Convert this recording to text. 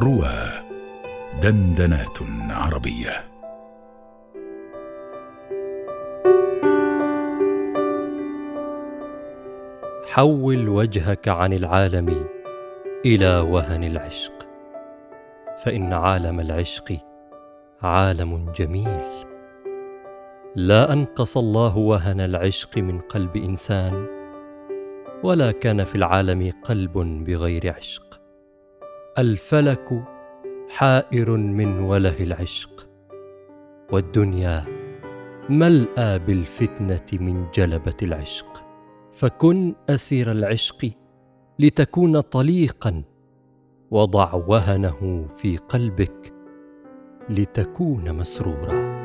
روى دندنات عربية. حول وجهك عن العالم إلى وهن العشق فإن عالم العشق عالم جميل. لا أنقص الله وهن العشق من قلب إنسان ولا كان في العالم قلب بغير عشق. الفلك حائر من وله العشق والدنيا ملأى بالفتنة من جلبة العشق. فكن أسير العشق لتكون طليقا وضع وهنه في قلبك لتكون مسرورا.